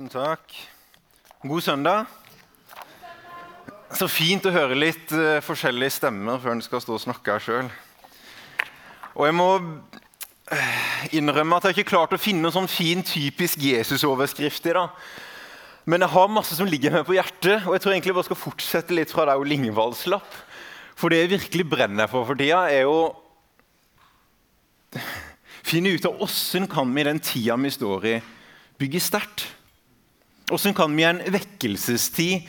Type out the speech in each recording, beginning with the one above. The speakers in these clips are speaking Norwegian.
Tusen takk. God søndag. Så fint å høre litt uh, forskjellige stemmer før en skal stå og snakke her sjøl. Og jeg må uh, innrømme at jeg ikke klart å finne noen sånn fin, typisk Jesus-overskrift i dag. Men jeg har masse som ligger meg på hjertet, og jeg tror egentlig jeg bare skal fortsette litt fra der Lingvald slapp. For det jeg virkelig brenner for for tida, er å finne ut av åssen kan vi i den tida vi står i, bygge sterkt. Hvordan kan vi i en vekkelsestid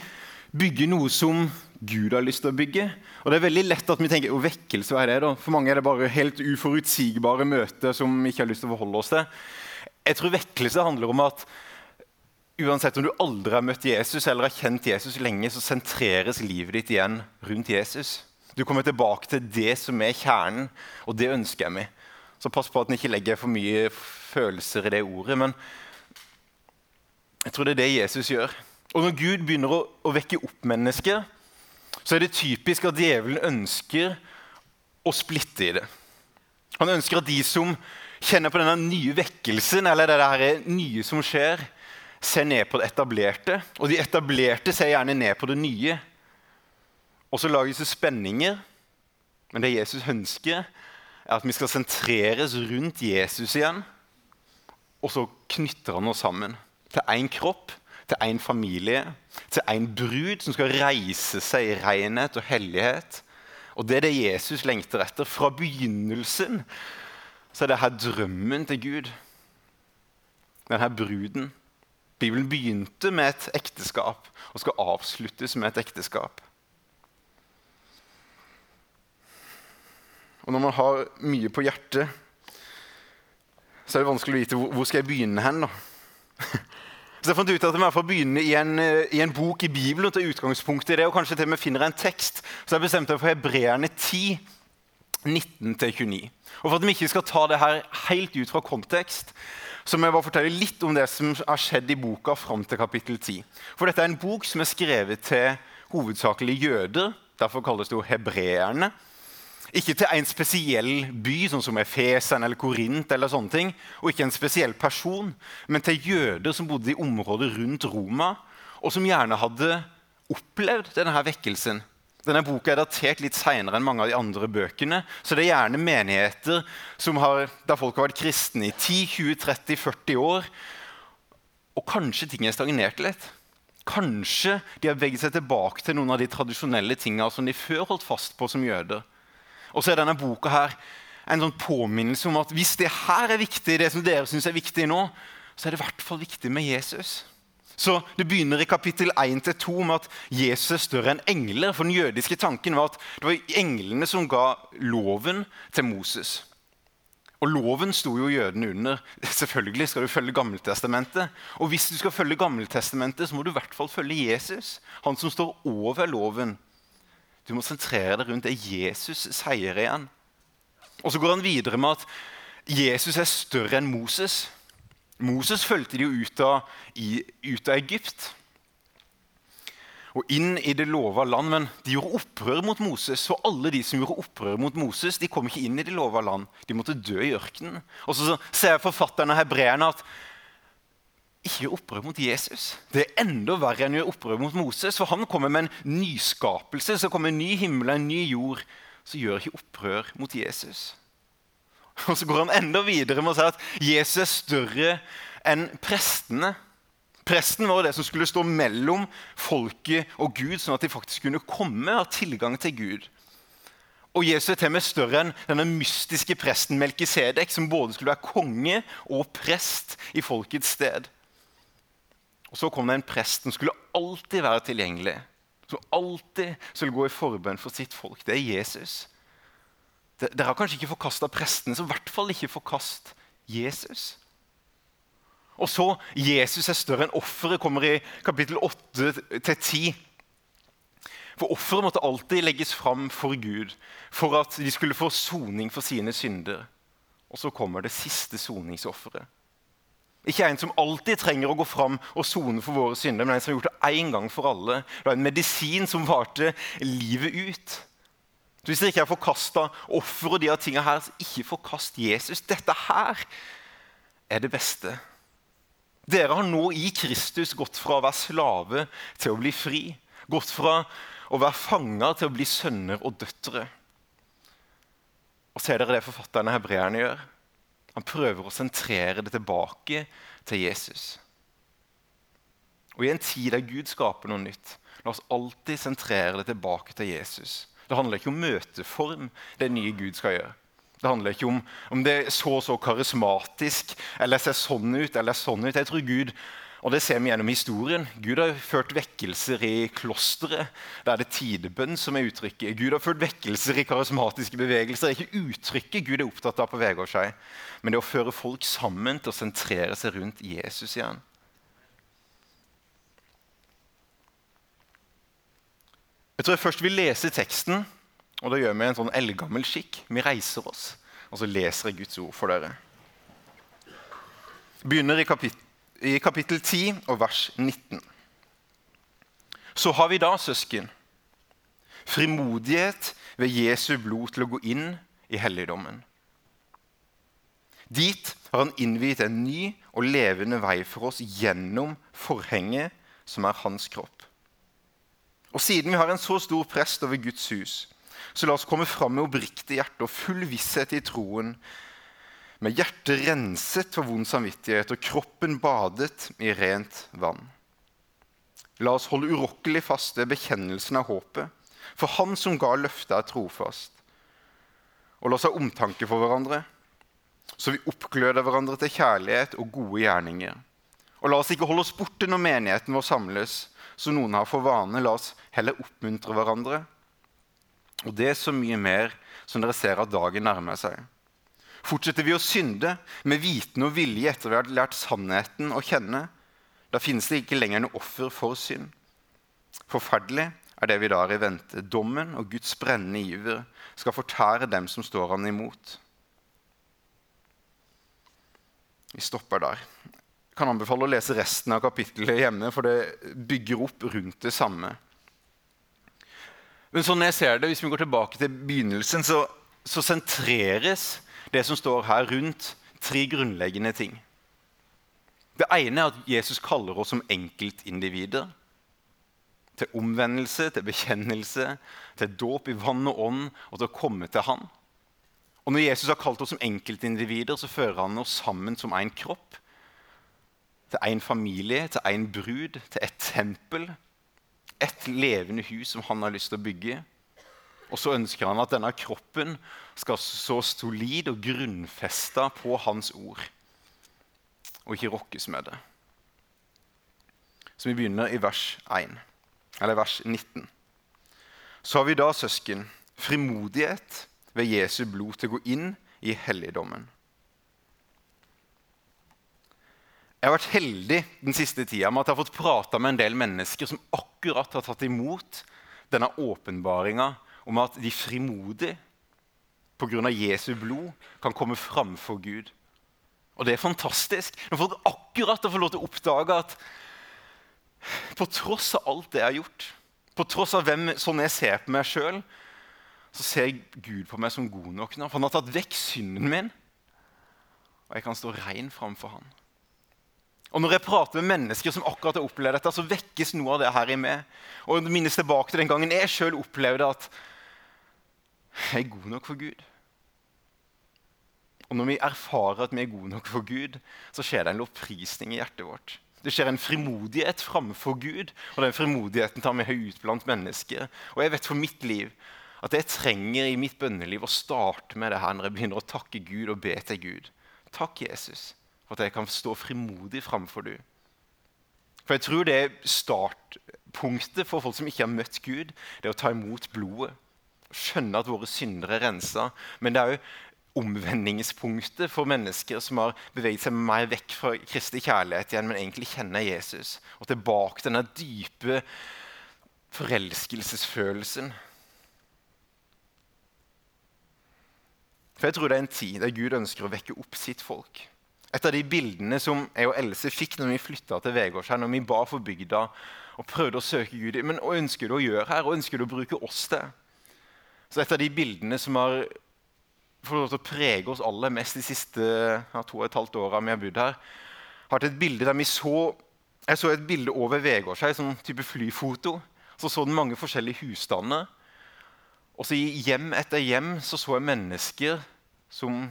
bygge noe som Gud har lyst til å bygge? Og det er veldig lett at vi tenker oh, vekkelse, hva er det da? For mange er det bare helt uforutsigbare møter som vi ikke har lyst til å forholde oss til. Jeg tror vekkelse handler om at uansett om du aldri har møtt Jesus eller har kjent Jesus lenge, så sentreres livet ditt igjen rundt Jesus. Du kommer tilbake til det som er kjernen, og det ønsker jeg meg. Så pass på at en ikke legger for mye følelser i det ordet. men jeg tror det er det Jesus gjør. Og Når Gud begynner å, å vekke opp mennesker, så er det typisk at djevelen ønsker å splitte i det. Han ønsker at de som kjenner på denne nye vekkelsen, eller det der nye som skjer, ser ned på det etablerte. Og de etablerte ser gjerne ned på det nye. Og så lages det spenninger. Men det Jesus ønsker, er at vi skal sentreres rundt Jesus igjen. Og så knytter han oss sammen til én kropp, til én familie, til én brud som skal reise seg i renhet og hellighet. Og Det er det Jesus lengter etter. Fra begynnelsen så er det her drømmen til Gud. Denne bruden. Bibelen begynte med et ekteskap og skal avsluttes med et ekteskap. Og Når man har mye på hjertet, så er det vanskelig å vite hvor, skal jeg begynne hen. da. Så jeg fant ut at vi får begynne i en, eh, i en bok i Bibelen ta utgangspunkt i det, og kanskje til vi finner en tekst. Så jeg bestemte meg for Hebreerne 10, 19-29. Og For at vi ikke skal ta det her helt ut fra kontekst, så må jeg bare fortelle litt om det som har skjedd i boka fram til kapittel 10. For dette er en bok som er skrevet til hovedsakelig jøder. Derfor kalles det jo hebreerne. Ikke til en spesiell by, sånn som Efesen eller Korint, eller sånne ting, og ikke en spesiell person, men til jøder som bodde i området rundt Roma, og som gjerne hadde opplevd denne vekkelsen. Denne boka er datert litt seinere enn mange av de andre bøkene. Så det er gjerne menigheter har, der folk har vært kristne i 10-20-30-40 år. Og kanskje ting er stagnert litt. Kanskje de har veget seg tilbake til noen av de tradisjonelle tingene som de før holdt fast på som jøder. Og så er denne boka her en sånn påminnelse om at hvis det her er viktig, det som dere syns er viktig nå, så er det i hvert fall viktig med Jesus. Så Det begynner i kapittel 1-2 med at Jesus er større enn engler. For den jødiske tanken var at det var englene som ga loven til Moses. Og Loven sto jo jødene under. Selvfølgelig skal du følge Gammeltestamentet. Og hvis du skal følge Gammeltestamentet, så må du i hvert fall følge Jesus. Han som står over loven. Du må sentrere deg rundt det Jesus sier igjen. Og så går han videre med at Jesus er større enn Moses. Moses fulgte de jo ut av, i, ut av Egypt og inn i det lova land. Men de gjorde opprør mot Moses, og alle de som gjorde opprør mot Moses, de kom ikke inn i det lova land. De måtte dø i ørkenen. Og så ser forfatterne hebreerne at ikke gjør opprør mot Jesus. Det er enda verre enn å gjøre opprør mot Moses. For han kommer med en nyskapelse. Så kommer en ny himmel og en ny jord. Så gjør ikke opprør mot Jesus. Og så går han enda videre med å si at Jesus er større enn prestene. Presten var det som skulle stå mellom folket og Gud, sånn at de faktisk kunne komme ha tilgang til Gud. Og Jesus er til og med større enn denne mystiske presten Melkisedek, som både skulle være konge og prest i folkets sted. Og Så kom det en prest som skulle alltid være tilgjengelig. Som alltid skulle gå i forbønn for sitt folk. Det er Jesus. Dere har kanskje ikke forkasta prestene, så i hvert fall ikke forkast Jesus. Og så Jesus er større enn offeret, kommer i kapittel 8-10. For offeret måtte alltid legges fram for Gud for at de skulle få soning for sine synder. Og så kommer det siste soningsofferet. Ikke en som alltid trenger å gå fram og sone for våre synder, men en som har gjort det én gang for alle. Det var en medisin som varte livet ut. Så hvis dere ikke har forkasta offer og de tingene her, så ikke forkast Jesus. Dette her er det beste. Dere har nå i Kristus gått fra å være slave til å bli fri. Gått fra å være fanga til å bli sønner og døtre. Og Ser dere det forfatterne hebreerne gjør? Han prøver å sentrere det tilbake til Jesus. Og I en tid der Gud skaper noe nytt, la oss alltid sentrere det tilbake til Jesus. Det handler ikke om møteform, det nye Gud skal gjøre. Det handler ikke om om det er så og så karismatisk eller ser sånn ut eller sånn ut. Jeg tror Gud, og det ser vi gjennom historien, Gud har ført vekkelser i klosteret. Der er det tidebønn som er uttrykket. Gud har ført vekkelser i karismatiske bevegelser. Det er ikke uttrykket Gud er opptatt av på Vegårshei, men det å føre folk sammen til å sentrere seg rundt Jesus igjen. Jeg tror jeg først vil lese teksten, og da gjør vi en sånn eldgammel skikk. Vi reiser oss, og så leser jeg Guds ord for dere. Begynner i, kapit i kapittel 10 og vers 19. Så har vi da, søsken, frimodighet ved Jesu blod til å gå inn i helligdommen. Dit har han innviet en ny og levende vei for oss gjennom forhenget som er hans kropp. Og siden vi har en så stor prest over Guds hus, så la oss komme fram med oppriktig hjerte og full visshet i troen, med hjertet renset for vond samvittighet og kroppen badet i rent vann. La oss holde urokkelig fast ved bekjennelsen av håpet, for Han som ga løftet, er trofast. Og la oss ha omtanke for hverandre, så vi oppgløder hverandre til kjærlighet og gode gjerninger. Og la oss ikke holde oss borte når menigheten vår samles, som noen har for vane. La oss heller oppmuntre hverandre. Og det er så mye mer som dere ser at dagen nærmer seg. Fortsetter vi å synde med viten og vilje etter vi har lært sannheten å kjenne, da finnes det ikke lenger noe offer for synd. Forferdelig er det vi da har i vente. Dommen og Guds brennende iver skal fortære dem som står han imot. Vi stopper der Jeg kan anbefale å lese resten av kapittelet hjemme, for det bygger opp rundt det samme. Men sånn jeg ser det, Hvis vi går tilbake til begynnelsen, så, så sentreres det som står her, rundt tre grunnleggende ting. Det ene er at Jesus kaller oss som enkeltindivider. Til omvendelse, til bekjennelse, til dåp i vann og ånd og til å komme til Han. Og Når Jesus har kalt oss som enkeltindivider, så fører han oss sammen som en kropp til en familie, til en brud, til et tempel. Et levende hus som han har lyst til å bygge. Og så ønsker han at denne kroppen skal så solid og grunnfesta på hans ord. Og ikke rokkes med det. Så vi begynner i vers 1, eller vers 19. Så har vi da, søsken, frimodighet ved Jesu blod til å gå inn i helligdommen Jeg har vært heldig den siste tida med at jeg har fått prata med en del mennesker som akkurat har tatt imot denne åpenbaringa om at de frimodig pga. Jesu blod kan komme framfor Gud. Og det er fantastisk. Nå får jeg akkurat å få lov til å oppdage at på tross av alt det jeg har gjort, på tross av hvem, sånn jeg ser på meg sjøl, så ser Gud på meg som god nok nå. For han har tatt vekk synden min, og jeg kan stå rein framfor han. Og Når jeg prater med mennesker som akkurat har opplevd dette, så vekkes noe av det her i meg. Og minnes tilbake til den gangen jeg sjøl opplevde at er god nok for Gud. Og når vi erfarer at vi er gode nok for Gud, så skjer det en lovprisning i hjertet vårt. Det skjer en frimodighet framfor Gud, og den frimodigheten tar vi ut blant mennesker. Og jeg vet for mitt liv at jeg trenger i mitt bønneliv å starte med det her når jeg begynner å takke Gud og be til Gud. Takk, Jesus for at jeg kan stå frimodig framfor du. For jeg tror det er startpunktet for folk som ikke har møtt Gud, det er å ta imot blodet. Skjønne at våre syndere er rensa. Men det er jo omvendingspunktet for mennesker som har beveget seg mer vekk fra Kristi kjærlighet igjen, men egentlig kjenner Jesus. Og tilbake til denne dype forelskelsesfølelsen. For jeg tror det er en tid der Gud ønsker å vekke opp sitt folk. Et av de bildene som jeg og Else fikk når vi flytta til Vegårshei, når vi ba for bygda og prøvde å søke Gud Men hva ønsker du å gjøre her? Hva ønsker du å bruke oss til? Så Et av de bildene som har fått å prege oss aller mest de siste ja, to og et halvt åra vi har bodd her, har et bilde der vi så Jeg så et bilde over Vegårshei, sånn type flyfoto. Så så den mange forskjellige husstander. Og så I hjem etter hjem så, så jeg mennesker som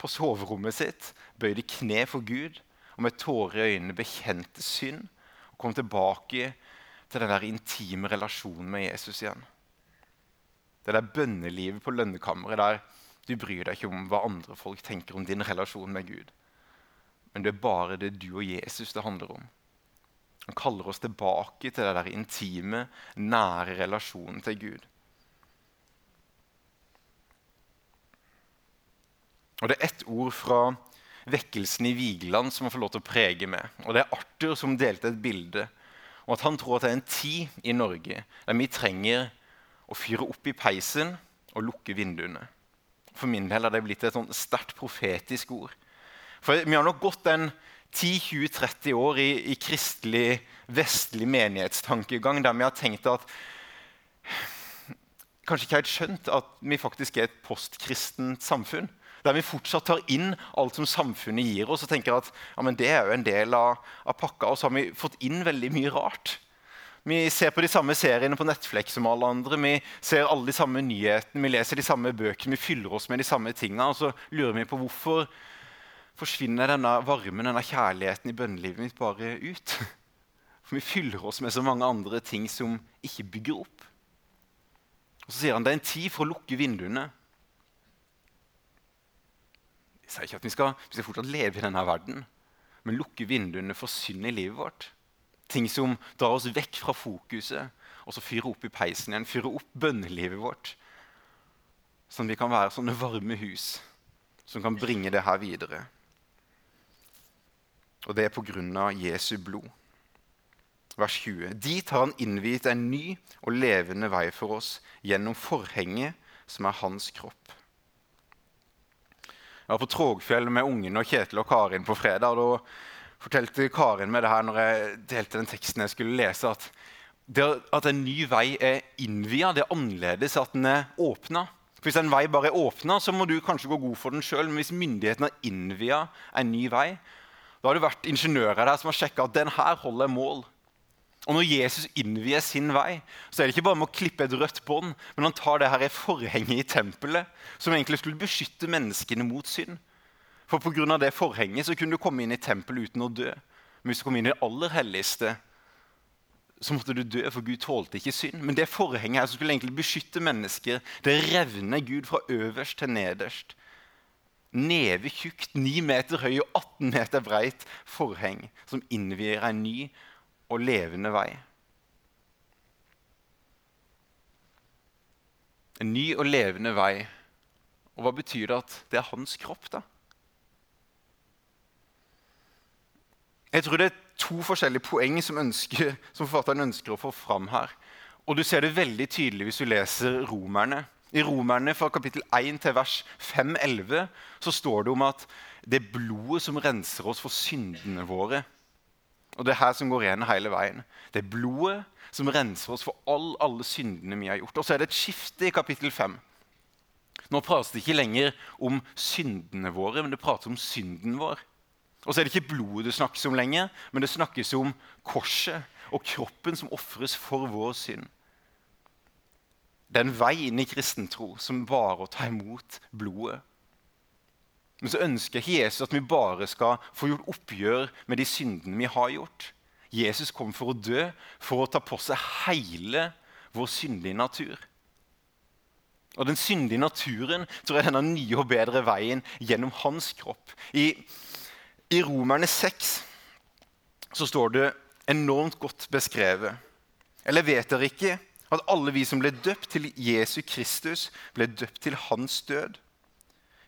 på soverommet sitt bøyde kne for Gud og med tårer i øynene bekjente synd og kom tilbake til den der intime relasjonen med Jesus igjen. Det der bønnelivet på lønnekammeret der du bryr deg ikke om hva andre folk tenker om din relasjon med Gud. Men det er bare det du og Jesus det handler om. Han kaller oss tilbake til den der intime, nære relasjonen til Gud. Og Det er ett ord fra vekkelsen i Vigeland som får lov til å prege med. Og Det er Arthur som delte et bilde om at han tror at det er en tid i Norge der vi trenger å fyre opp i peisen og lukke vinduene. For min del har det blitt et sånn sterkt profetisk ord. For Vi har nok gått en 10-20-30 år i, i, kristelig, vestlig menighetstankegang der vi har tenkt at Kanskje ikke helt skjønt at vi faktisk er et postkristent samfunn. Der vi fortsatt tar inn alt som samfunnet gir oss og tenker at ja, det er jo en del av, av pakka. Og så har vi fått inn veldig mye rart. Vi ser på de samme seriene på Netflix som alle andre. Vi ser alle de samme nyhetene, vi leser de samme bøkene, vi fyller oss med de samme tingene. Og så lurer vi på hvorfor forsvinner denne varmen, denne kjærligheten i bønnelivet mitt bare ut? For vi fyller oss med så mange andre ting som ikke bygger opp. Og Så sier han det er en tid for å lukke vinduene. Jeg sier ikke at vi skal, vi skal fortsatt leve i denne verden, men lukke vinduene for synd i livet vårt. Ting som drar oss vekk fra fokuset, og så fyrer opp i peisen igjen. Fyrer opp bønnelivet vårt. Sånn at vi kan være sånne varme hus som kan bringe det her videre. Og det er på grunn av Jesu blod. Vers 20. Dit har han innviet en ny og levende vei for oss gjennom forhenget som er hans kropp. Jeg var på Trågfjell med ungene og Kjetil og Karin på fredag. og Da fortalte Karin meg det her når jeg delte den teksten jeg skulle lese, at, det, at en ny vei er innvia, det er annerledes at den er åpna. Hvis en vei bare er åpna, så må du kanskje gå god for den sjøl. Men hvis myndighetene har innvia en ny vei, da har det vært ingeniører der som har sjekka at den her holder mål. Og når Jesus innvier sin vei, så er det ikke bare med å klippe et rødt bånd, men han tar det her forhenget i tempelet, som egentlig skulle beskytte menneskene mot synd. For pga. det forhenget så kunne du komme inn i tempelet uten å dø. Men hvis du kom inn i det aller helligste, så måtte du dø, for Gud tålte ikke synd. Men det forhenget her som skulle egentlig beskytte mennesker, det revner Gud fra øverst til nederst. Neve tjukt, 9 meter høy og 18 meter breit forheng som innvier en ny og levende vei. En ny og levende vei. Og hva betyr det at det er hans kropp, da? Jeg tror det er to forskjellige poeng som, ønsker, som forfatteren ønsker å få fram her. Og Du ser det veldig tydelig hvis du leser Romerne. I Romerne fra kapittel 1 til vers 5-11 så står det om at det er blodet som renser oss for syndene våre. Og Det er her som går igjen hele veien. Det er blodet som renser oss for all, alle syndene vi har gjort. Og så er det et skifte i kapittel 5. Nå prates det ikke lenger om syndene våre, men det prates om synden vår. Og så er det ikke blodet det snakkes om lenger, men det snakkes om korset og kroppen som ofres for vår synd. Det er en vei inn i kristentro som bare å ta imot blodet. Men så ønsker Jesus at vi bare skal få gjort oppgjør med de syndene vi har gjort. Jesus kom for å dø, for å ta på seg hele vår syndige natur. Og Den syndige naturen tror jeg er den nye og bedre veien gjennom hans kropp. I i Romerne 6 så står det enormt godt beskrevet. Eller vet dere ikke at alle vi som ble døpt til Jesu Kristus, ble døpt til hans død?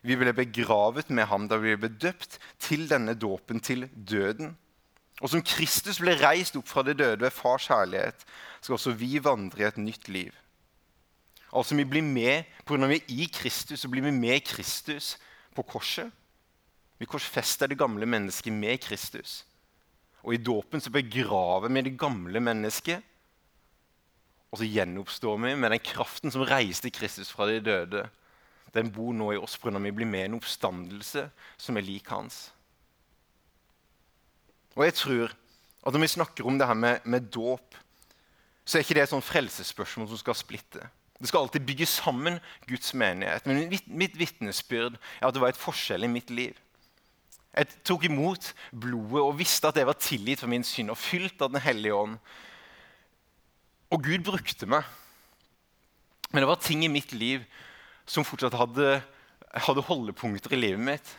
Vi ble begravet med ham da vi ble døpt til denne dåpen, til døden. Og som Kristus ble reist opp fra det døde ved fars herlighet, skal også vi vandre i et nytt liv. Altså vi blir med, Pga. vi er i Kristus, så blir vi med Kristus på korset. Vi korsfester det gamle mennesket med Kristus. Og i dåpen så begraver vi det gamle mennesket. Og så gjenoppstår vi med den kraften som reiste Kristus fra de døde. Den bor nå i oss pga. vi blir med i en oppstandelse som er lik hans. Og jeg tror at når vi snakker om det her med, med dåp, så er ikke det et sånn frelsesspørsmål som skal splitte. Det skal alltid bygge sammen Guds menighet. Men mitt vitnesbyrd er at det var et forskjell i mitt liv. Jeg tok imot blodet og visste at jeg var tilgitt for min synd og fylt av Den hellige ånd. Og Gud brukte meg. Men det var ting i mitt liv som fortsatt hadde, hadde holdepunkter i livet mitt.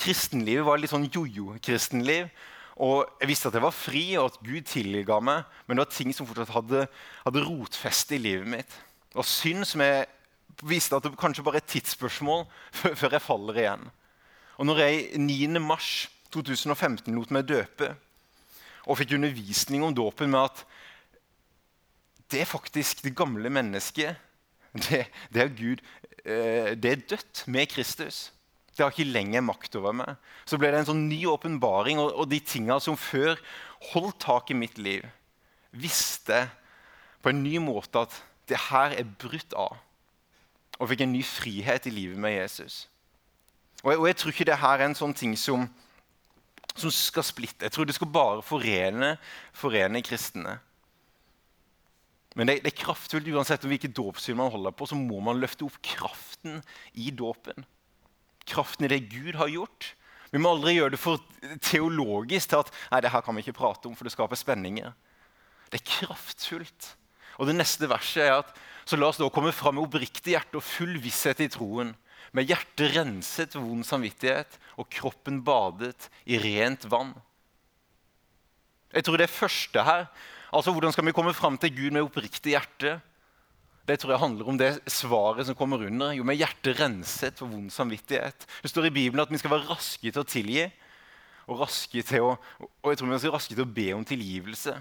Kristenlivet var litt sånn jojo-kristenliv. Og Jeg visste at jeg var fri, og at Gud tilga meg, men det var ting som fortsatt hadde, hadde rotfeste i livet mitt. Og synd som jeg visste at det kanskje bare er et tidsspørsmål før jeg faller igjen. Og når jeg 9. mars 2015 lot meg døpe og fikk undervisning om dåpen med at det er faktisk det gamle mennesket, det, det er Gud, eh, det er dødt med Kristus. Det har ikke lenger makt over meg. Så ble det en sånn ny åpenbaring, og, og, de tinga som før holdt tak i mitt liv, visste på en ny måte at det her er brutt av. Og fikk en ny frihet i livet med Jesus. Og jeg, og jeg tror ikke det her er en sånn ting som, som skal splitte. Jeg tror det skal bare forene, forene kristne. Men det, det, er kraftfullt uansett hvilket dåpssyn man holder på, så må man løfte opp kraften i dåpen kraften i det Gud har gjort. Vi må aldri gjøre det for teologisk til at nei, det her kan vi ikke prate om, for det skaper spenninger. Det er kraftfullt. Og det neste verset er at så la oss da komme fram med oppriktig hjerte og full visshet i troen. Med hjertet renset for vond samvittighet og kroppen badet i rent vann. Jeg tror det første her, altså Hvordan skal vi komme fram til Gud med oppriktig hjerte? det tror jeg handler om det svaret som kommer under. Jo, med hjertet renset for vond samvittighet. Det står i Bibelen at vi skal være raske til å tilgi. Og, raske til å, og jeg tror vi skal være raske til å be om tilgivelse.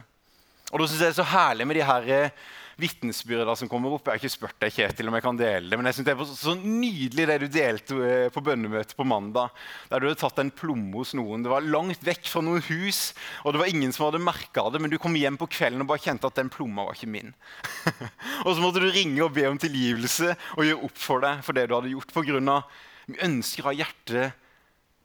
Og da synes jeg Det er så herlig med de her eh, vitnesbyrda som kommer opp. Jeg har ikke spurt deg, Kjetil, om jeg kan dele det, men jeg synes det er så nydelig det du delte eh, på bønnemøtet på mandag. Der du hadde tatt en plomme hos noen. Det var langt vekk fra noen hus, og det var ingen som hadde merka det, men du kom hjem på kvelden og bare kjente at den plomma var ikke min. og så måtte du ringe og be om tilgivelse og gjøre opp for deg for det du hadde gjort. På grunn av, vi ønsker ha hjertet,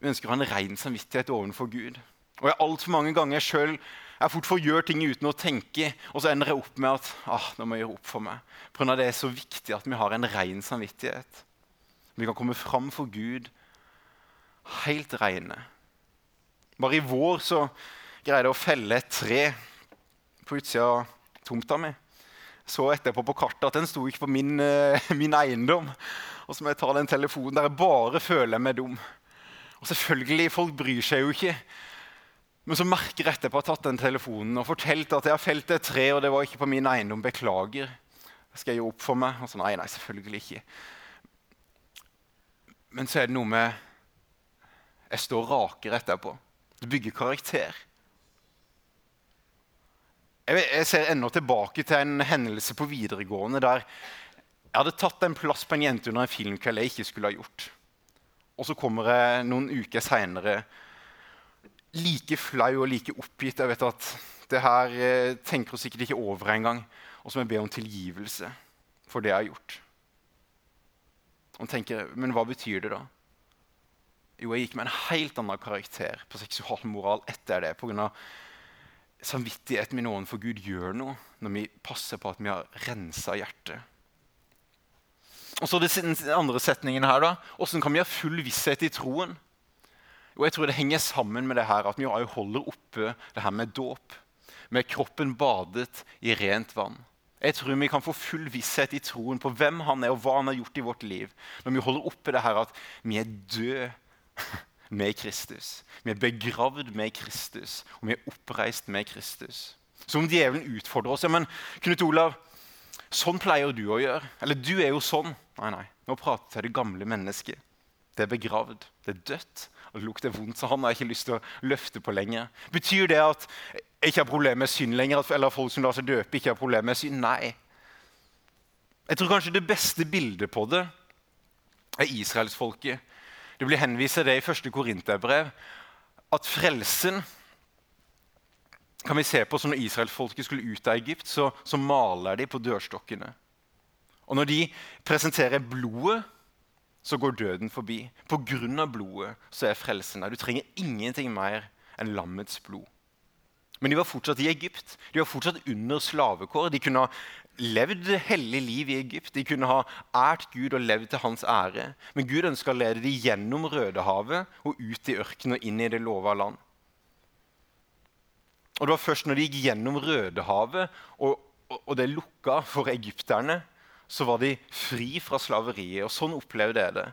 vi ønsker å ha en ren samvittighet overfor Gud. Og jeg har altfor mange ganger sjøl jeg fort for å gjøre ting uten å tenke, og så ender jeg opp med at ah, nå må jeg gjøre opp for meg. Av det er så viktig at vi har en ren samvittighet. Vi kan komme fram for Gud helt rene. Bare i vår så greide jeg å felle et tre på utsida av tomta mi. Så etterpå på kartet at den sto ikke på min, uh, min eiendom. Og så må jeg ta den telefonen der jeg bare føler meg dum. Og selvfølgelig, folk bryr seg jo ikke. Men så merker jeg etterpå at jeg har tatt den telefonen og fortalt at jeg har felt et tre, og det var ikke på min eiendom. Beklager. Skal jeg gjøre opp for meg? Og så, nei, nei, selvfølgelig ikke. Men så er det noe med Jeg står rakere etterpå. Det bygger karakter. Jeg, jeg ser ennå tilbake til en hendelse på videregående der jeg hadde tatt en plass på en jente under en filmkveld jeg ikke skulle ha gjort. Og så kommer jeg noen uker seinere like flau og like oppgitt. Jeg vet at det her eh, tenker hun sikkert ikke over engang. Og så må jeg be om tilgivelse for det jeg har gjort. Og tenker, Men hva betyr det, da? Jo, jeg gikk med en helt annen karakter på seksualmoral etter det. Pga. samvittigheten min overfor Gud gjør noe når vi passer på at vi har rensa hjertet. Og så den andre setningen her, da. Åssen kan vi ha full visshet i troen? Og jeg tror det henger sammen med det her at vi holder oppe det her med dåp. Med kroppen badet i rent vann. Jeg tror vi kan få full visshet i troen på hvem han er og hva han har gjort i vårt liv. Når vi holder oppe det her at vi er døde med Kristus. Vi er begravd med Kristus, og vi er oppreist med Kristus. Så om djevelen utfordrer oss ja, men Knut Olav, sånn pleier du å gjøre. Eller du er jo sånn. Nei, nei. Nå prater jeg til det gamle mennesket. Det er begravd. Det er dødt og det lukter vondt, så han har ikke lyst til å løfte på lenger. Betyr det at jeg ikke har problemer med synd lenger? Eller at folk som lar seg døpe, ikke har problemer med synd? Nei. Jeg tror kanskje det beste bildet på det er israelsfolket. Det blir henvist til det i første Korinterbrev. At frelsen kan vi se på som Når israelsfolket skulle ut av Egypt, så, så maler de på dørstokkene. Og når de presenterer blodet så går døden forbi. På grunn av blodet så er frelsen der. Du trenger ingenting mer enn lammets blod. Men de var fortsatt i Egypt. De var fortsatt under slavekår. De kunne ha levd hellig liv i Egypt. De kunne ha ært Gud og levd til hans ære. Men Gud ønska å lede dem gjennom Rødehavet og ut i ørkenen og inn i det lova land. Og Det var først når de gikk gjennom Rødehavet og, og, det lukka for egypterne, så var de fri fra slaveriet. Og sånn opplevde jeg det.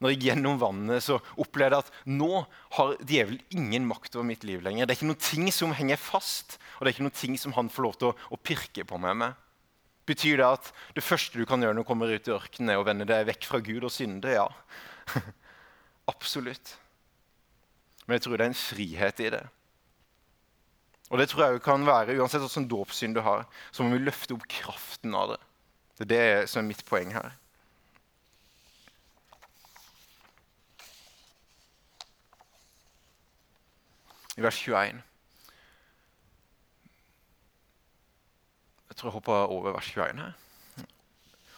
Når jeg gjennom vannet så opplevde jeg at nå har djevelen ingen makt over mitt liv lenger. Det er ikke noen ting som henger fast, og det er ikke noen ting som han får lov til å, å pirke på meg med. Betyr det at det første du kan gjøre når du kommer ut i ørkenen, er å vende deg vekk fra Gud og synde? Ja. Absolutt. Men jeg tror det er en frihet i det. Og det tror jeg kan være, Uansett hvilken dåpssyn du har, så må vi løfte opp kraften av det. Det er det som er mitt poeng her. I vers 21 Jeg tror jeg hopper over vers 21 her.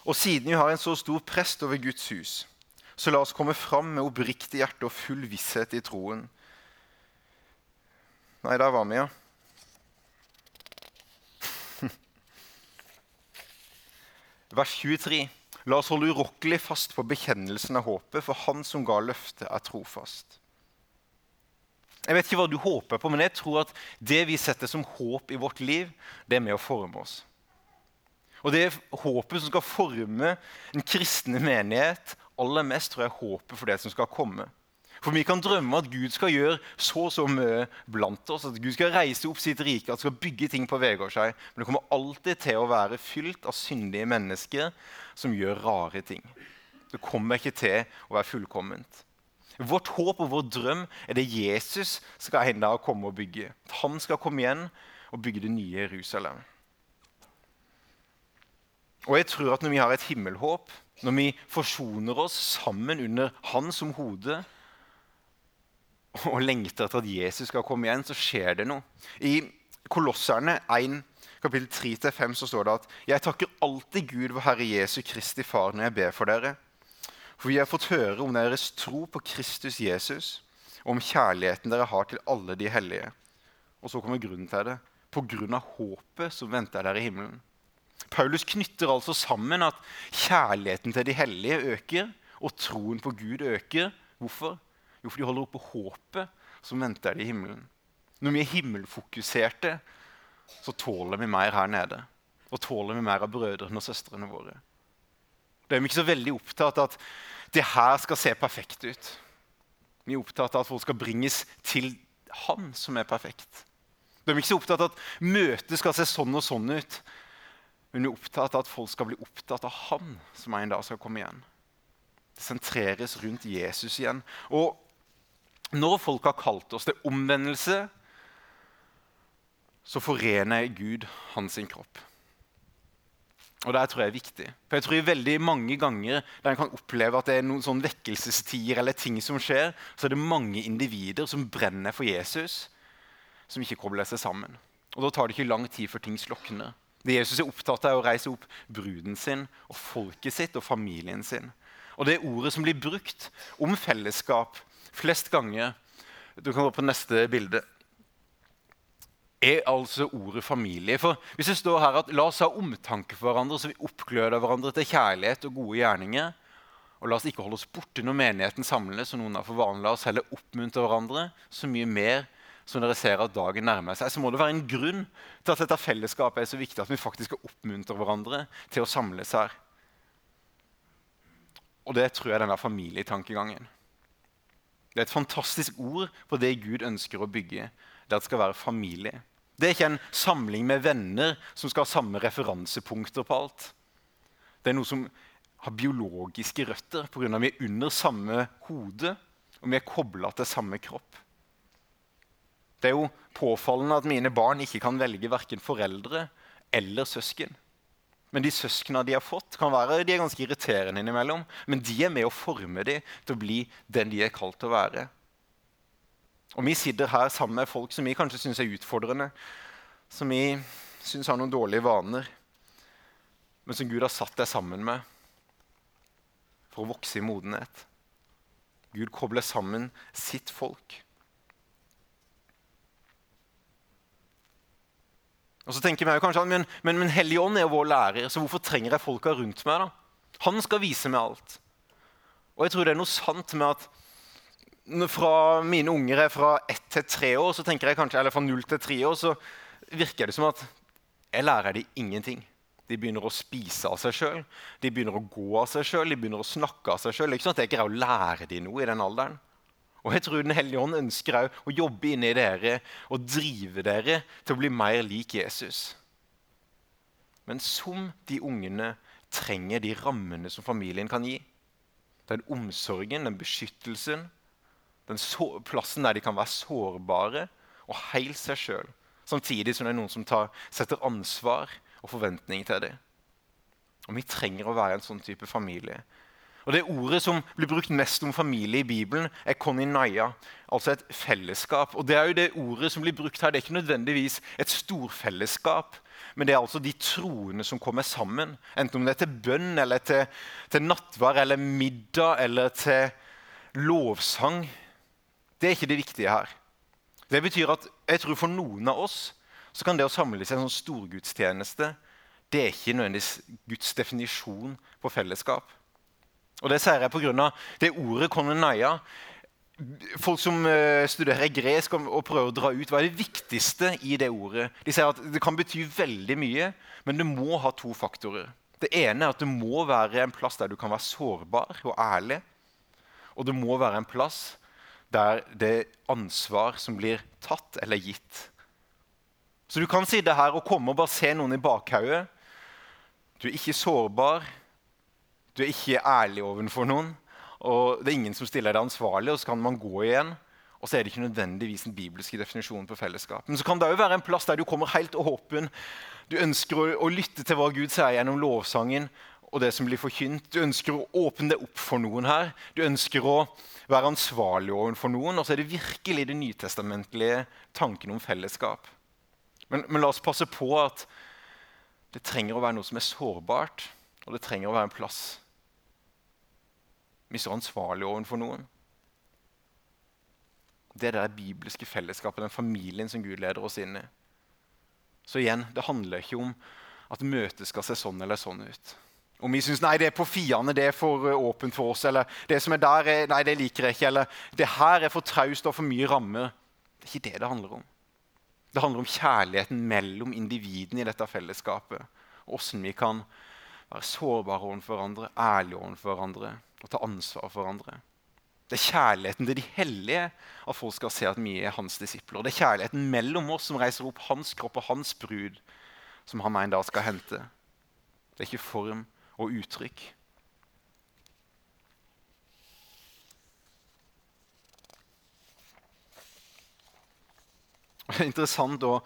Og siden vi har en så stor prest over Guds hus, så la oss komme fram med oppriktig hjerte og full visshet i troen. Nei, der var vi, ja. Vers 23. La oss holde urokkelig fast på bekjennelsen av håpet, for Han som ga løftet, er trofast. Jeg vet ikke hva du håper på, men jeg tror at det vi setter som håp i vårt liv, det er med å forme oss. Og det er håpet som skal forme en kristne menighet, aller mest tror jeg håpet for det som skal komme. For vi kan drømme at Gud skal gjøre så så mye blant oss. At Gud skal reise opp sitt rike, at skal bygge ting på Vegårshei. Men det kommer alltid til å være fylt av syndige mennesker som gjør rare ting. Det kommer ikke til å være fullkomment. Vårt håp og vår drøm er det Jesus skal en dag komme og bygge. At han skal komme igjen og bygge det nye Jerusalem. Og jeg tror at Når vi har et himmelhåp, når vi forsoner oss sammen under Han som hode, og lengter etter at Jesus skal komme igjen, så skjer det noe. I Kolosserne 1, kapittel 3-5 så står det at jeg takker alltid Gud, vår Herre Jesu Kristi Far, når jeg ber for dere. For vi har fått høre om deres tro på Kristus Jesus, og om kjærligheten dere har til alle de hellige. Og så kommer grunnen til det. På grunn av håpet som venter dere i himmelen. Paulus knytter altså sammen at kjærligheten til de hellige øker, og troen på Gud øker. Hvorfor? Jo, for de holder oppe håpet som venter i himmelen. Når vi er himmelfokuserte, så tåler vi mer her nede. Og tåler vi mer av brødrene og søstrene våre. Da er vi ikke så veldig opptatt av at det her skal se perfekt ut. Vi er opptatt av at folk skal bringes til Han som er perfekt. Da er vi ikke så opptatt av at møtet skal se sånn og sånn ut. Men vi er opptatt av at folk skal bli opptatt av Han som en dag skal komme igjen. Det sentreres rundt Jesus igjen. Og når folk har kalt oss til omvendelse, så forener Gud hans kropp. Og Det tror jeg er viktig. For jeg tror veldig mange ganger der en kan oppleve at det er noen sånn vekkelsestider eller ting som skjer, så er det mange individer som brenner for Jesus, som ikke kobler seg sammen. Og Da tar det ikke lang tid før ting slokner. Det Jesus er opptatt av, er å reise opp bruden sin og folket sitt og familien sin. Og det ordet som blir brukt om fellesskap, flest ganger Du kan gå på neste bilde. Er altså ordet familie. For Hvis det står her at la oss ha omtanke for hverandre, så vi oppgløder hverandre til kjærlighet og gode gjerninger, og la oss ikke holde oss borte når menigheten samles, og noen har for vanlig, la oss heller oppmuntre hverandre så mye mer som dere ser at dagen nærmer seg, så må det være en grunn til at dette fellesskapet er så viktig at vi faktisk skal oppmuntre hverandre til å samles her. Og det tror jeg er denne familietankegangen. Det er et fantastisk ord på det Gud ønsker å bygge. Det at det skal være familie. Det er ikke en samling med venner som skal ha samme referansepunkter på alt. Det er noe som har biologiske røtter pga. vi er under samme hode og vi er kobla til samme kropp. Det er jo påfallende at mine barn ikke kan velge verken foreldre eller søsken. Men de søsknene de har fått, kan være de er ganske irriterende innimellom. Men de er med å forme dem til å bli den de er kalt til å være. Og vi sitter her sammen med folk som vi kanskje syns er utfordrende, som vi syns har noen dårlige vaner, men som Gud har satt deg sammen med for å vokse i modenhet. Gud kobler sammen sitt folk. Og så tenker vi kanskje, men, men, men Helligånd er jo vår lærer, så hvorfor trenger jeg folka rundt meg? da? Han skal vise meg alt. Og jeg tror det er noe sant med at fra mine unger er fra ett til tre år, så tenker jeg kanskje, eller fra null til tre år, så virker det som at jeg lærer dem ingenting. De begynner å spise av seg sjøl, de begynner å gå av seg sjøl, de begynner å snakke av seg sjøl. Det er ikke sånn at jeg greier å lære dem noe i den alderen. Og jeg tror Den hellige ånd ønsker også å jobbe inni dere og drive dere til å bli mer lik Jesus. Men som de ungene trenger de rammene som familien kan gi. Den omsorgen, den beskyttelsen, den plassen der de kan være sårbare og helt seg sjøl. Samtidig som det er noen som tar, setter ansvar og forventning til det. Og Vi trenger å være en sånn type familie og Det ordet som blir brukt mest om familie i Bibelen, er koninaya, altså et fellesskap. Og Det er jo det ordet som blir brukt her. Det er ikke nødvendigvis et storfellesskap, men det er altså de troende som kommer sammen. Enten om det er til bønn, eller til, til nattvær, eller middag, eller til lovsang. Det er ikke det viktige her. Det betyr at jeg tror for noen av oss så kan det å samles i en sånn storgudstjeneste det er ikke nødvendigvis Guds definisjon på fellesskap. Og Det sier jeg pga. det ordet kononaya. Folk som uh, studerer gresk og, prøver å dra ut hva er det viktigste i det ordet. De sier at det kan bety veldig mye, men det må ha to faktorer. Det ene er at det må være en plass der du kan være sårbar og ærlig. Og det må være en plass der det er ansvar som blir tatt eller gitt. Så du kan sitte her og komme og bare se noen i bakhodet. Du er ikke sårbar, du er ikke ærlig overfor noen, og det er ingen som stiller deg ansvarlig, og så kan man gå igjen. Og så er det ikke nødvendigvis en bibelske definisjon på fellesskap. Men så kan det òg være en plass der du kommer helt åpen. Du ønsker å, å, lytte til hva Gud sier gjennom lovsangen og det som blir forkynt. Du ønsker å åpne deg opp for noen her. Du ønsker å være ansvarlig overfor noen. Og så er det virkelig det nytestamentlige tanken om fellesskap. Men, men la oss passe på at det trenger å være noe som er sårbart, og det trenger å være en plass vi står ansvarlig overfor noen. Det er det bibelske fellesskapet, den familien som Gud leder oss inn i. Så igjen, det handler ikke om at møtet skal se sånn eller sånn ut. Om vi syns nei, det er på fiende, det er for eh, åpent for oss, eller det som er der, er, nei, det liker jeg ikke, eller det her er for traust og for mye rammer. Det er ikke det det handler om. Det handler om kjærligheten mellom individene i dette fellesskapet. Åssen vi kan være sårbare overfor hverandre, ærlige overfor hverandre og ta ansvar for hverandre. Det er kjærligheten til de hellige at folk skal se at vi er hans disipler. Det er kjærligheten mellom oss som reiser opp hans kropp og hans brud, som han en dag skal hente. Det er ikke form og uttrykk. Det er interessant også.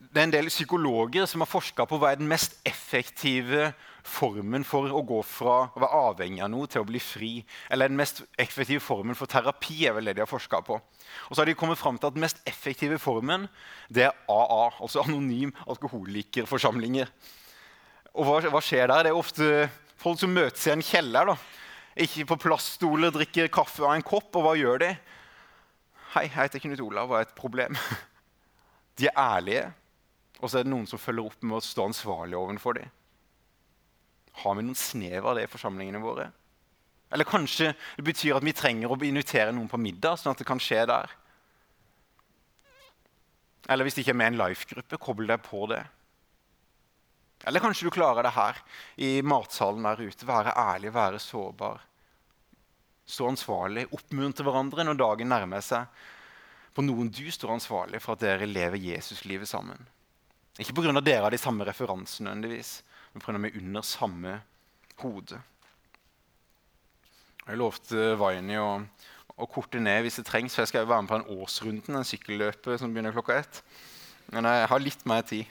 det er en del psykologer som har forska på hva er den mest effektive formen for å gå fra å være avhengig av noe til å bli fri. Eller den mest effektive formen for terapi er vel det de har forska på. Og så har de kommet fram til at Den mest effektive formen det er AA, altså Anonym alkoholikerforsamlinger. Og hva, hva, skjer der? Det er ofte folk som møtes i en kjeller. da. Ikke på plaststoler, drikker kaffe av en kopp. Og hva gjør de? Hei, jeg heter Knut Olav, hva er et problem? De er ærlige, og så er det noen som følger opp med å stå ansvarlig overfor dem. Har vi noen snev av det i forsamlingene våre? Eller kanskje det betyr at vi trenger å invitere noen på middag, sånn at det kan skje der. Eller hvis det ikke er med en life-gruppe, kobl deg på det. Eller kanskje du klarer det her i matsalen der ute. Være ærlig, være sårbar. Stå ansvarlig, oppmuntre hverandre når dagen nærmer seg. På noen du står ansvarlig for at dere lever Jesuslivet sammen. Ikke pga. dere har de samme referansene, nødvendigvis, men pga. vi er under samme hode. Jeg lovte Vaini å, å, korte ned hvis det trengs, for jeg skal være med på en årsrunden, en sykkelløpet som begynner klokka ett. Men jeg har litt mer tid.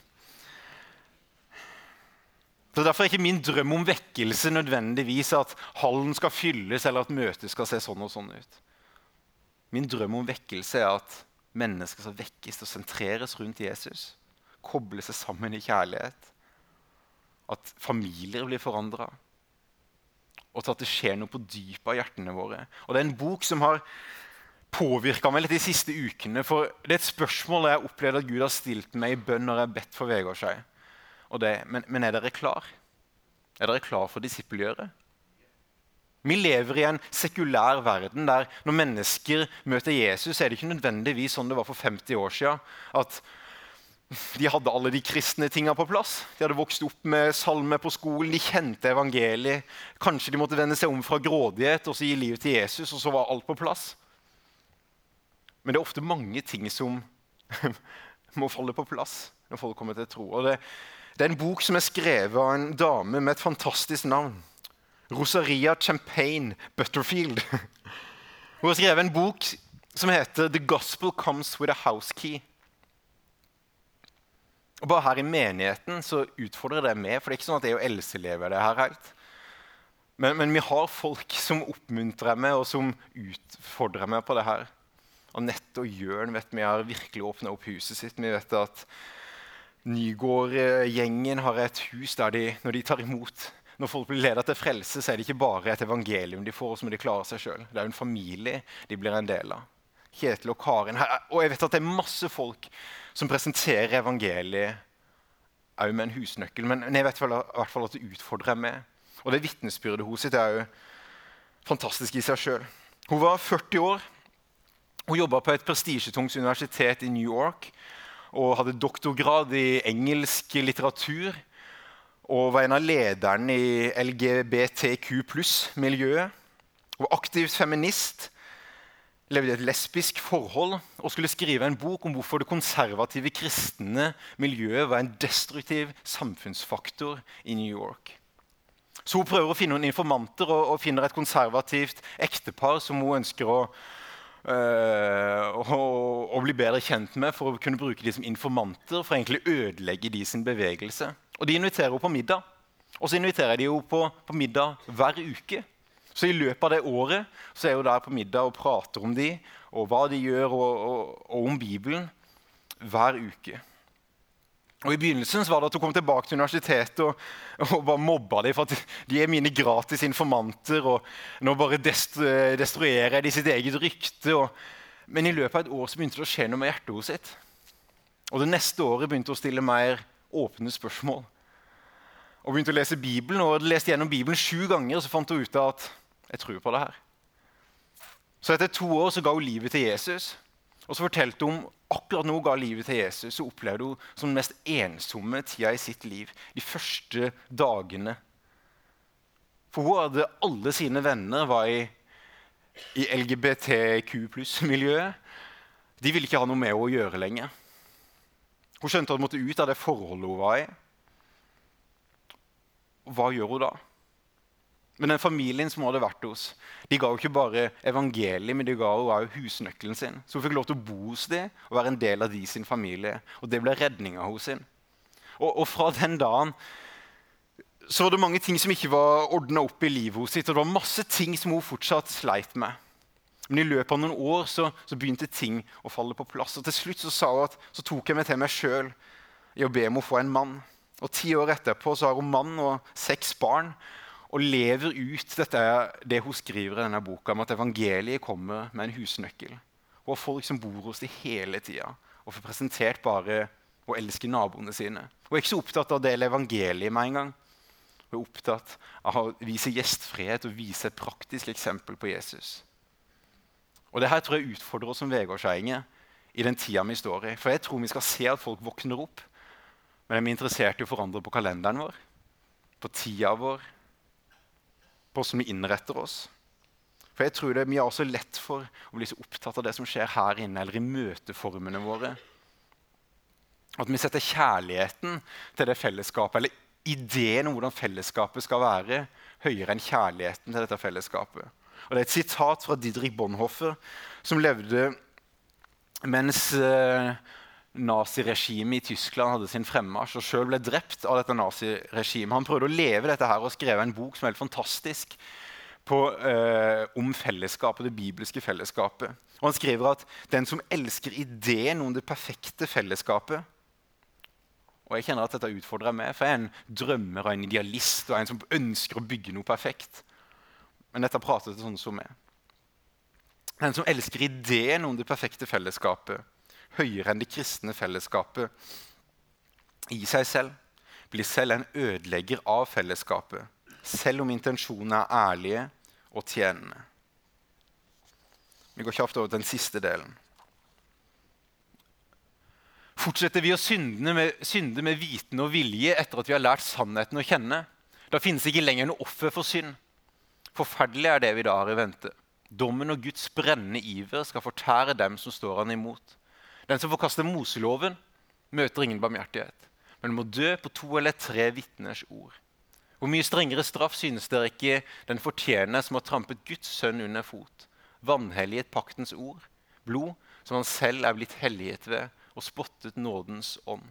Så Derfor er ikke min drøm om vekkelse nødvendigvis at hallen skal fylles eller at møtet skal se sånn og sånn ut. Min drøm om vekkelse er at mennesker skal vekkes og sentreres rundt Jesus. Koble seg sammen i kjærlighet at familier blir forandra. og til at det skjer noe på dypet av hjertene våre. Og Det er en bok som har påvirka meg litt de siste ukene. For det er et spørsmål jeg har at Gud har stilt meg i bønn når jeg har bedt for Vegard Skei. Men, men er dere klar? Er dere klar for disippelgjøret? Vi lever i en sekulær verden der når mennesker møter Jesus, er det ikke nødvendigvis sånn det var for 50 år siden. At de hadde alle de kristne tinga på plass. De hadde vokst opp med salme på skolen, de kjente evangeliet. Kanskje de måtte vende seg om fra grådighet og så gi livet til Jesus, og så var alt på plass. Men det er ofte mange ting som må falle på plass når folk kommer til tro. Og det, det er en bok som er skrevet av en dame med et fantastisk navn. Rosaria Champagne Butterfield. Hun har skrevet en bok som heter 'The Gospel Comes With a House Key'. Og Bare her i menigheten så utfordrer det meg, for det er ikke sånn at jeg og Else lever det her helt. Men, men, vi har folk som oppmuntrer meg, og som utfordrer meg på det her. Anette og Jørn vet vi har virkelig åpna opp huset sitt. Vi vet at Nygård-gjengen har et hus der de, når de tar imot når folk blir ledet til frelse, så er det ikke bare et evangelium de får, så må de klare seg sjøl. Det er en familie de blir en del av. Kjetil og Karin her, Og jeg vet at det er masse folk som presenterer evangeliet òg med en husnøkkel. Men jeg vet i hvert fall at det utfordrer meg. Og det vitnesbyrdet hennes er jo fantastisk i seg sjøl. Hun var 40 år. Hun jobba på et prestisjetungt universitet i New York og hadde doktorgrad i engelsk litteratur og var en av lederne i LGBTQ pluss-miljøet. Hun var aktivt feminist, levde i et lesbisk forhold og skulle skrive en bok om hvorfor det konservative kristne miljøet var en destruktiv samfunnsfaktor i New York. Så hun prøver å finne noen informanter og, og finner et konservativt ektepar som hun ønsker å, øh, å, å, bli bedre kjent med for å kunne bruke de som informanter for egentlig ødelegge de sin bevegelse. Og de inviterer henne på middag. Og så inviterer de henne på, på, middag hver uke. Så i løpet av det året så er hun der på middag og prater om de, og hva de gjør, og, og, og om Bibelen hver uke. Og I begynnelsen var det at hun kom tilbake til universitetet og, og bare mobba dem for at de er mine gratis informanter. og Nå bare destruerer jeg de sitt eget rykte. Og, men i løpet av et år så begynte det å skje noe med hjertet hennes. sitt. Og det neste året begynte hun å stille mer åpne spørsmål. Og begynte å lese Bibelen, og hadde lest gjennom Bibelen sju ganger. Og så fant hun ut av at jeg tror på det her. Så etter to år så ga hun livet til Jesus. Og så fortalte hun akkurat nå hun ga livet til Jesus, så opplevde hun som den mest ensomme tida i sitt liv. De første dagene. For hun hadde alle sine venner var i, i LGBTQ pluss-miljøet. De ville ikke ha noe med henne å gjøre lenger. Hun skjønte at hun måtte ut av det forholdet hun var i. Hva gjør hun da? Men den familien som hun hadde vært hos, de ga jo ikke bare evangeliet, men de ga jo husnøkkelen sin. Så hun fikk lov til å bo hos dem og være en del av de sin familie. Og det ble redninga hos sin. Og, og, fra den dagen så var det mange ting som ikke var ordna opp i livet hennes. Og det var masse ting som hun fortsatt sleit med. Men i løpet av noen år så, så, begynte ting å falle på plass. Og til slutt så sa hun at så tok jeg meg til meg sjøl i å be om å få en mann. Og Ti år etterpå så har hun mann og seks barn og lever ut dette, det hun skriver i denne boka om at evangeliet kommer med en husnøkkel. Hun har folk som bor hos dem hele tida og får presentert bare å elske naboene sine. Hun er ikke så opptatt av å dele evangeliet med en gang. Hun er opptatt av å vise gjestfrihet og vise et praktisk eksempel på Jesus. Og det her tror jeg utfordrer oss som vegårdseinger i den tida vi står i. For jeg tror vi skal se at folk våkner opp. Men er interessert i å forandre på kalenderen vår, på tida vår, på hvordan vi innretter oss? For jeg tror det, Vi har også lett for å bli så opptatt av det som skjer her inne, eller i møteformene våre. At vi setter kjærligheten til det fellesskapet, eller ideen om hvordan fellesskapet skal være, høyere enn kjærligheten til dette fellesskapet. Og Det er et sitat fra Didrik Bonhoeffer, som levde mens eh, naziregimet i Tyskland hadde sin fremmarsj og sjøl ble drept av dette naziregimet. Han prøvde å leve dette her og skrev en bok som er helt fantastisk på, eh, om fellesskapet, det bibelske fellesskapet. Og Han skriver at den som elsker ideen om det perfekte fellesskapet Og jeg kjenner at dette utfordrer meg, for jeg er en drømmer og en idealist og en som ønsker å bygge noe perfekt. Men dette prater til sånne som meg. Den som elsker ideen om det perfekte fellesskapet høyere enn det kristne fellesskapet i seg selv, blir selv en ødelegger av fellesskapet, selv om intensjonene er ærlige og tjenende. Vi går kjapt over til den siste delen. Fortsetter vi å synde med, synde med viten og vilje etter at vi har lært sannheten å kjenne, da finnes ikke lenger noe offer for synd. Forferdelig er det vi da har i vente. Dommen og Guds brennende iver skal fortære dem som står han imot. Den som forkaster Moseloven, møter ingen barmhjertighet, men må dø på to eller tre vitners ord. Hvor mye strengere straff synes dere ikke den fortjener som har trampet Guds sønn under fot, vanhelliget paktens ord, blod som han selv er blitt helliget ved, og spottet nådens ånd.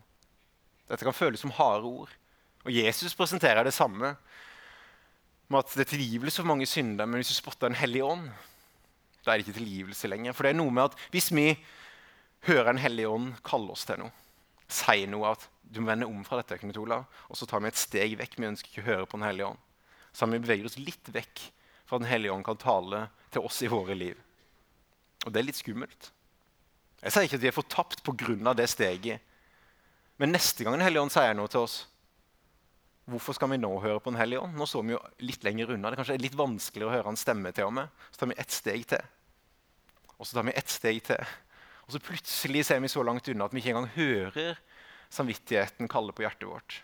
Dette kan føles som harde ord. Og Jesus presenterer det samme. med at Det er tilgivelse for mange synder, men hvis du spotter en hellig ånd, da er det ikke tilgivelse lenger. For det er noe med at hvis vi hører en hellig ånd kalle oss til noe, si noe at du må vende om fra dette, Knut Olav, og så tar vi et steg vekk. Vi ønsker ikke å høre på Den hellige ånd. Så vi beveger oss litt vekk fra Den hellige ånd kan tale til oss i våre liv. Og det er litt skummelt. Jeg sier ikke at vi er fortapt pga. det steget. Men neste gang Den hellige ånd sier noe til oss, hvorfor skal vi nå høre på Den hellige ånd? Nå står vi jo litt lenger unna. Det er kanskje litt vanskeligere å høre hans stemme til og med. Så tar vi ett steg til. Og så tar vi ett steg til. Og så plutselig ser vi så langt unna at vi ikke engang hører samvittigheten kalle på hjertet vårt.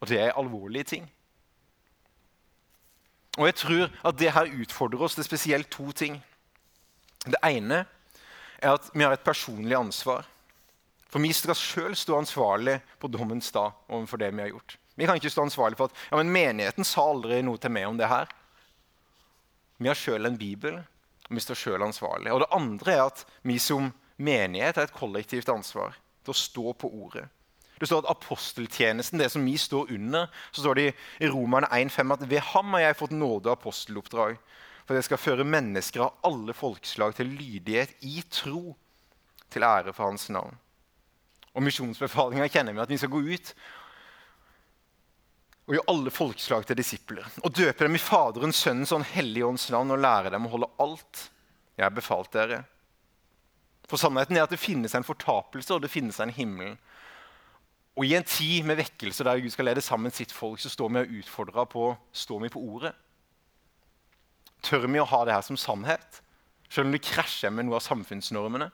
Og det er alvorlige ting. Og jeg tror at det her utfordrer oss til spesielt to ting. Det ene er at vi har et personlig ansvar. For vi skal sjøl stå ansvarlig på dommens dag overfor det vi har gjort. Vi kan ikke stå ansvarlig for at ja, men menigheten sa aldri noe til meg om det her. Vi har sjøl en bibel, og vi står sjøl ansvarlig. Og det andre er at vi som menighet har et kollektivt ansvar til å stå på ordet. Det står at aposteltjenesten, det som vi står under, så står det i Romerne 1,5 at ved ham har jeg fått nåde og aposteloppdrag for det skal føre mennesker av alle folkeslag til lydighet i tro, til ære for hans navn. Og misjonsbefalinga kjenner vi at vi skal gå ut og gjør alle folkeslag til disipler. Og døper dem i Faderens, Sønnens og Den hellige ånds navn og lærer dem å holde alt jeg har befalt dere. For sannheten er at det finnes en fortapelse, og det finnes en himmel. Og i en tid med vekkelse der Gud skal lede sammen sitt folk, så står vi og utfordrer på står vi på ordet. Tør vi å ha det her som sannhet, selv om det krasjer med noe av samfunnsnormene?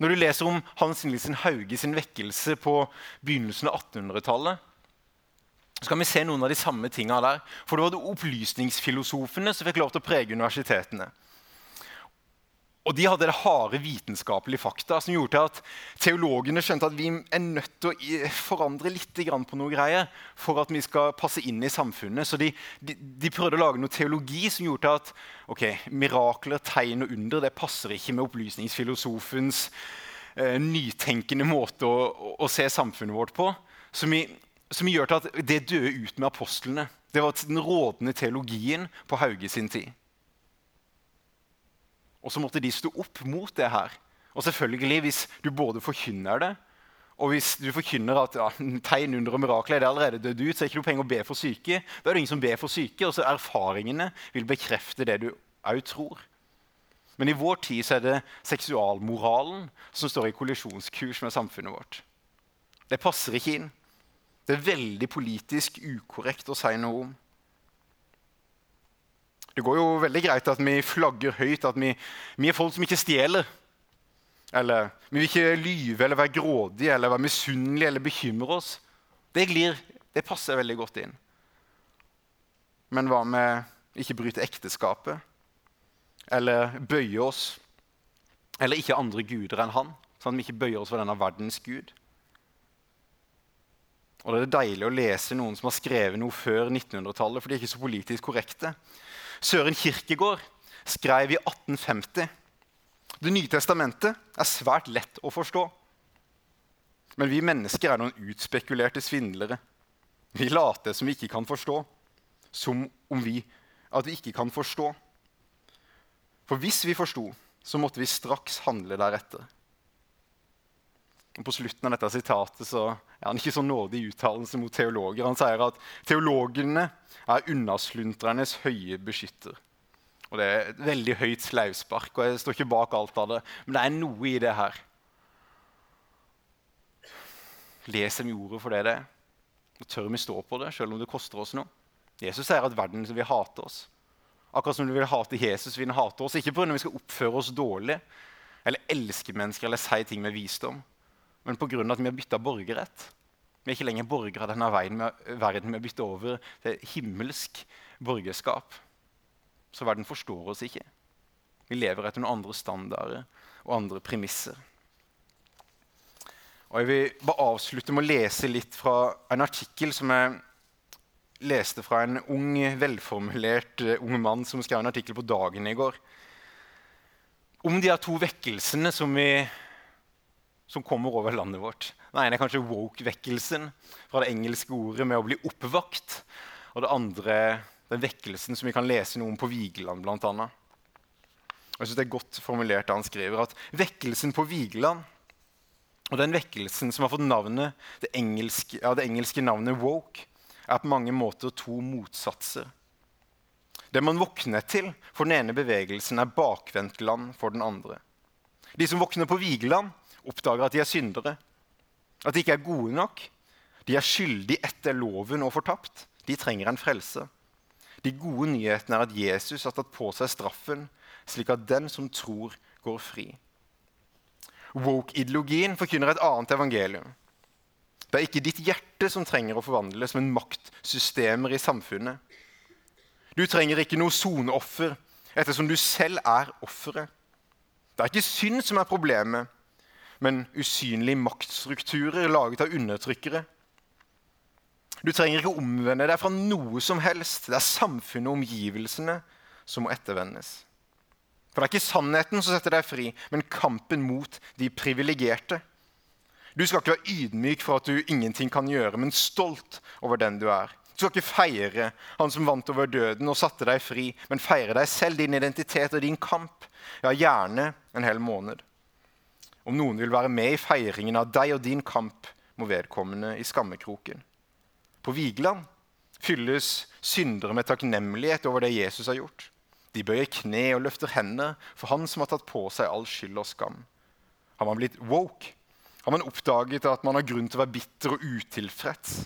Når du leser om Hans Nilsen Hauge sin vekkelse på begynnelsen av 1800-tallet, så kan vi se noen av de samme tinga der. For det var det opplysningsfilosofene som fikk lov til å prege universitetene. Og de hadde det harde vitenskapelige fakta som gjorde at teologene skjønte at vi er nødt til å forandre litt på noe greier for at vi skal passe inn i samfunnet. Så de, de, de prøvde å lage noe teologi som gjorde at ok, mirakler, tegn og under det passer ikke med opplysningsfilosofens eh, nytenkende måte å, å, se samfunnet vårt på. Så vi, som gjør til at det døde ut med apostlene. Det var den rådende teologien på Hauge sin tid. Og så måtte de stå opp mot det her. Og selvfølgelig, hvis du både forkynner det, og hvis du forkynner at ja, tegn, under og mirakler er allerede dødd ut, så er det ikke noe penger å be for syke. Da er det ingen som ber for syke, og så erfaringene vil bekrefte det du òg tror. Men i vår tid så er det seksualmoralen som står i kollisjonskurs med samfunnet vårt. Det passer ikke inn. Det er veldig politisk ukorrekt å si noe om. Det går jo veldig greit at vi flagger høyt at vi, vi er folk som ikke stjeler. Eller vi vil ikke lyve eller være grådige eller være misunnelige eller bekymre oss. Det, glir, det passer veldig godt inn. Men hva med ikke bryte ekteskapet? Eller bøye oss? Eller ikke andre guder enn han? Sånn at vi ikke bøyer oss for denne verdens gud? Og Det er deilig å lese noen som har skrevet noe før 1900-tallet, for de er ikke så politisk korrekte. Søren Kirkegård skrev i 1850 Det nye testamentet er svært lett å forstå. Men vi mennesker er noen utspekulerte svindlere. Vi later som vi ikke kan forstå, som om vi at vi ikke kan forstå. For hvis vi forsto, så måtte vi straks handle deretter. På slutten av dette sitatet så er han ikke så nådig i uttalelse mot teologer. Han sier at teologene er unnasluntrernes høye beskytter. Og Det er et veldig høyt slauspark, og jeg står ikke bak alt av det. Men det er noe i det her. Les dem ordet for det det er. Og tør vi stå på det, selv om det koster oss noe. Jesus sier at verden vil hate oss. Akkurat som du vil hate Jesus, vil han hate oss. Ikke pga. vi skal oppføre oss dårlig eller elske mennesker eller si ting med visdom, men pga. at vi har bytta borgerrett. Vi er ikke lenger borgere av denne verden. Vi har bytta over til himmelsk borgerskap. Så verden forstår oss ikke. Vi lever etter noen andre standarder og andre premisser. Og Jeg vil bare avslutte med å lese litt fra en artikkel som jeg leste fra en ung, velformulert uh, ung mann som skrev en artikkel på Dagen i går. Om de her to vekkelsene som, vi, som kommer over landet vårt. Den ene er kanskje woke-vekkelsen, fra det engelske ordet med å bli oppvakt. Og det andre den vekkelsen som vi kan lese noe om på Vigeland, bl.a. Jeg synes det er godt formulert da han skriver at vekkelsen på Vigeland og den vekkelsen som har fått navnet, det engelske, ja, det engelske navnet woke, er på mange måter to motsatser. Det man våkner til for den ene bevegelsen, er bakvendtland for den andre. De som våkner på Vigeland, oppdager at de er syndere. At de ikke er gode nok. De er skyldige etter loven og fortapt. De trenger en frelse. De gode nyhetene er at Jesus har tatt på seg straffen, slik at den som tror, går fri. Woke-ideologien forkynner et annet evangelium. Det er ikke ditt hjerte som trenger å forvandles, men maktsystemer i samfunnet. Du trenger ikke noe soneoffer, ettersom du selv er offeret. Det er ikke synd som er problemet, men usynlige maktstrukturer laget av undertrykkere. Du trenger ikke omvende deg fra noe som helst. Det er samfunnet og omgivelsene som må ettervendes. For det er ikke sannheten som setter deg fri, men kampen mot de privilegerte. Du skal ikke være ydmyk for at du ingenting kan gjøre, men stolt over den du er. Du skal ikke feire han som vant over døden og satte deg fri, men feire deg selv, din identitet og din kamp. Ja, gjerne en hel måned. Om noen vil være med i feiringen av deg og din kamp, må vedkommende i skammekroken. På Vigeland fylles syndere med takknemlighet over det Jesus har gjort. De bøyer kne og løfter hender for han som har tatt på seg all skyld og skam. Har man blitt woke, har man oppdaget at man har grunn til å være bitter og utilfreds.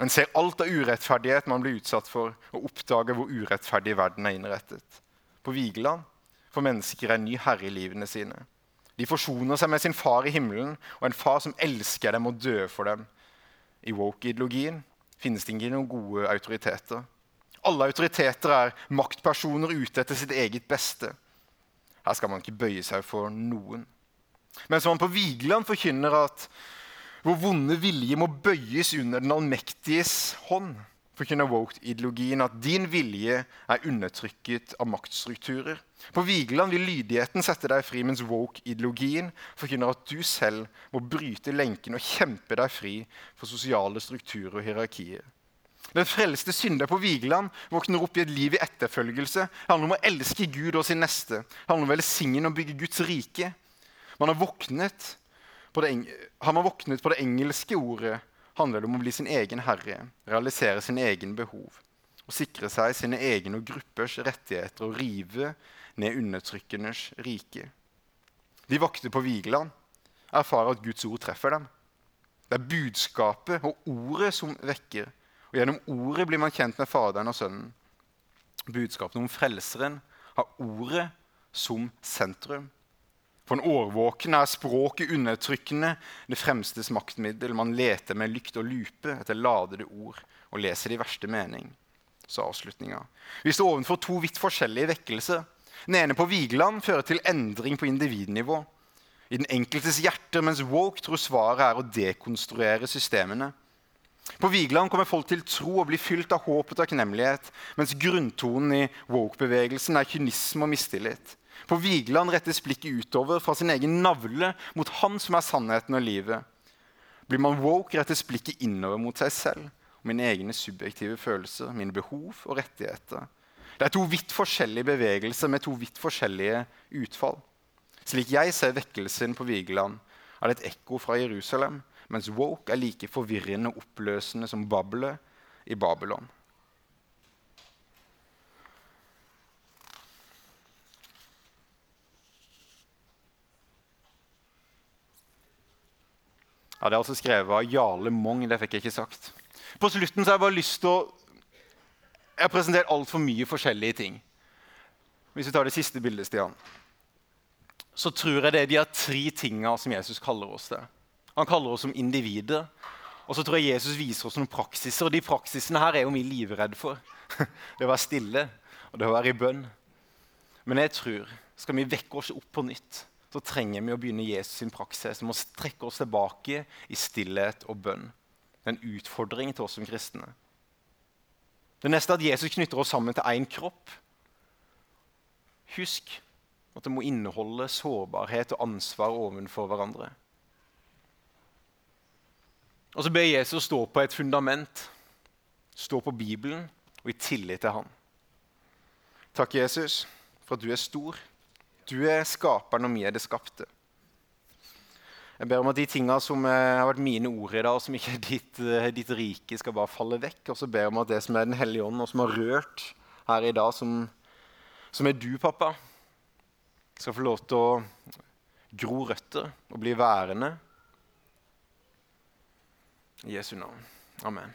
En ser alt av urettferdighet man blir utsatt for, og oppdager hvor urettferdig verden er innrettet. På Vigeland får mennesker en ny herre i livene sine. De forsoner seg med sin far i himmelen og en far som elsker dem og dør for dem. I woke-ideologien finnes det ikke noen gode autoriteter. Alle autoriteter er maktpersoner ute etter sitt eget beste. Her skal man ikke bøye seg for noen. Mens man på Vigeland forkynner at vår vonde vilje må bøyes under den allmektiges hånd. Forkynner woke-ideologien at din vilje er undertrykket av maktstrukturer. På Vigeland vil lydigheten sette deg fri, mens woke-ideologien forkynner at du selv må bryte lenken og kjempe deg fri for sosiale strukturer og hierarkier. Den frelste synder på Vigeland våkner opp i et liv i etterfølgelse. Det handler om å elske Gud og sin neste. Det handler om å velsigne og bygge Guds rike. Man har våknet på det, har man våknet på det engelske ordet, handler det om å bli sin egen herre, realisere sine egne behov og sikre seg sine egne og gruppers rettigheter og rive ned undertrykkernes rike. De vakter på Vigeland erfarer at Guds ord treffer dem. Det er budskapet og ordet som vekker. Og Gjennom ordet blir man kjent med Faderen og Sønnen. Budskapet om Frelseren har ordet som sentrum. For en årvåken er språket undertrykkende det fremstes maktmiddel. Man leter med lykt og lupe etter ladede ord og leser de verste mening. Så avslutninga. Vi står overfor to vidt forskjellige vekkelser. Den ene på Vigeland fører til endring på individnivå. I den enkeltes hjerter, mens woke tror svaret er å dekonstruere systemene. På Vigeland kommer folk til tro og blir fylt av håp og takknemlighet, mens grunntonen i woke-bevegelsen er kynisme og mistillit. På Vigeland rettes blikket utover fra sin egen navle mot Han som er sannheten og livet. Blir man woke, rettes blikket innover mot seg selv mine egne subjektive følelser, mine behov og rettigheter. Det er to vidt forskjellige bevegelser med to vidt forskjellige utfall. Slik jeg ser vekkelsen på Vigeland, er det et ekko fra Jerusalem, mens woke er like forvirrende og oppløsende som babbelet i Babylon. Ja, Det er altså skrevet av Jarle Mong. Det fikk jeg ikke sagt. På slutten så har jeg bare lyst til å Jeg har presentert altfor mye forskjellige ting. Hvis vi tar det siste bildet, Stian, så tror jeg det er de tre tinga som Jesus kaller oss til. Han kaller oss som individer. Og så tror jeg Jesus viser oss noen praksiser. Og de praksisene her er jo vi livredde for. Det å være stille og det å være i bønn. Men jeg tror skal vi vekke oss opp på nytt, så trenger vi å begynne Jesus sin praksis. Vi må strekke oss tilbake i stillhet og bønn. En utfordring til oss som kristne. Det neste er at Jesus knytter oss sammen til én kropp. Husk at det må inneholde sårbarhet og ansvar overfor hverandre. Og så ber Jesus stå på et fundament, stå på Bibelen og i tillit til Han. Takk, Jesus, for at du er stor. Du er skaperen, og vi er det skapte. Jeg ber om at de tinga som eh, har vært mine ord i dag, og som ikke er ditt, eh, ditt, rike, skal bare falle vekk. Og så ber jeg om at det som er Den hellige ånd, og som har rørt her i dag, som, som er du, pappa, skal få lov til å gro røtter og bli værende. I Jesu navn. Amen.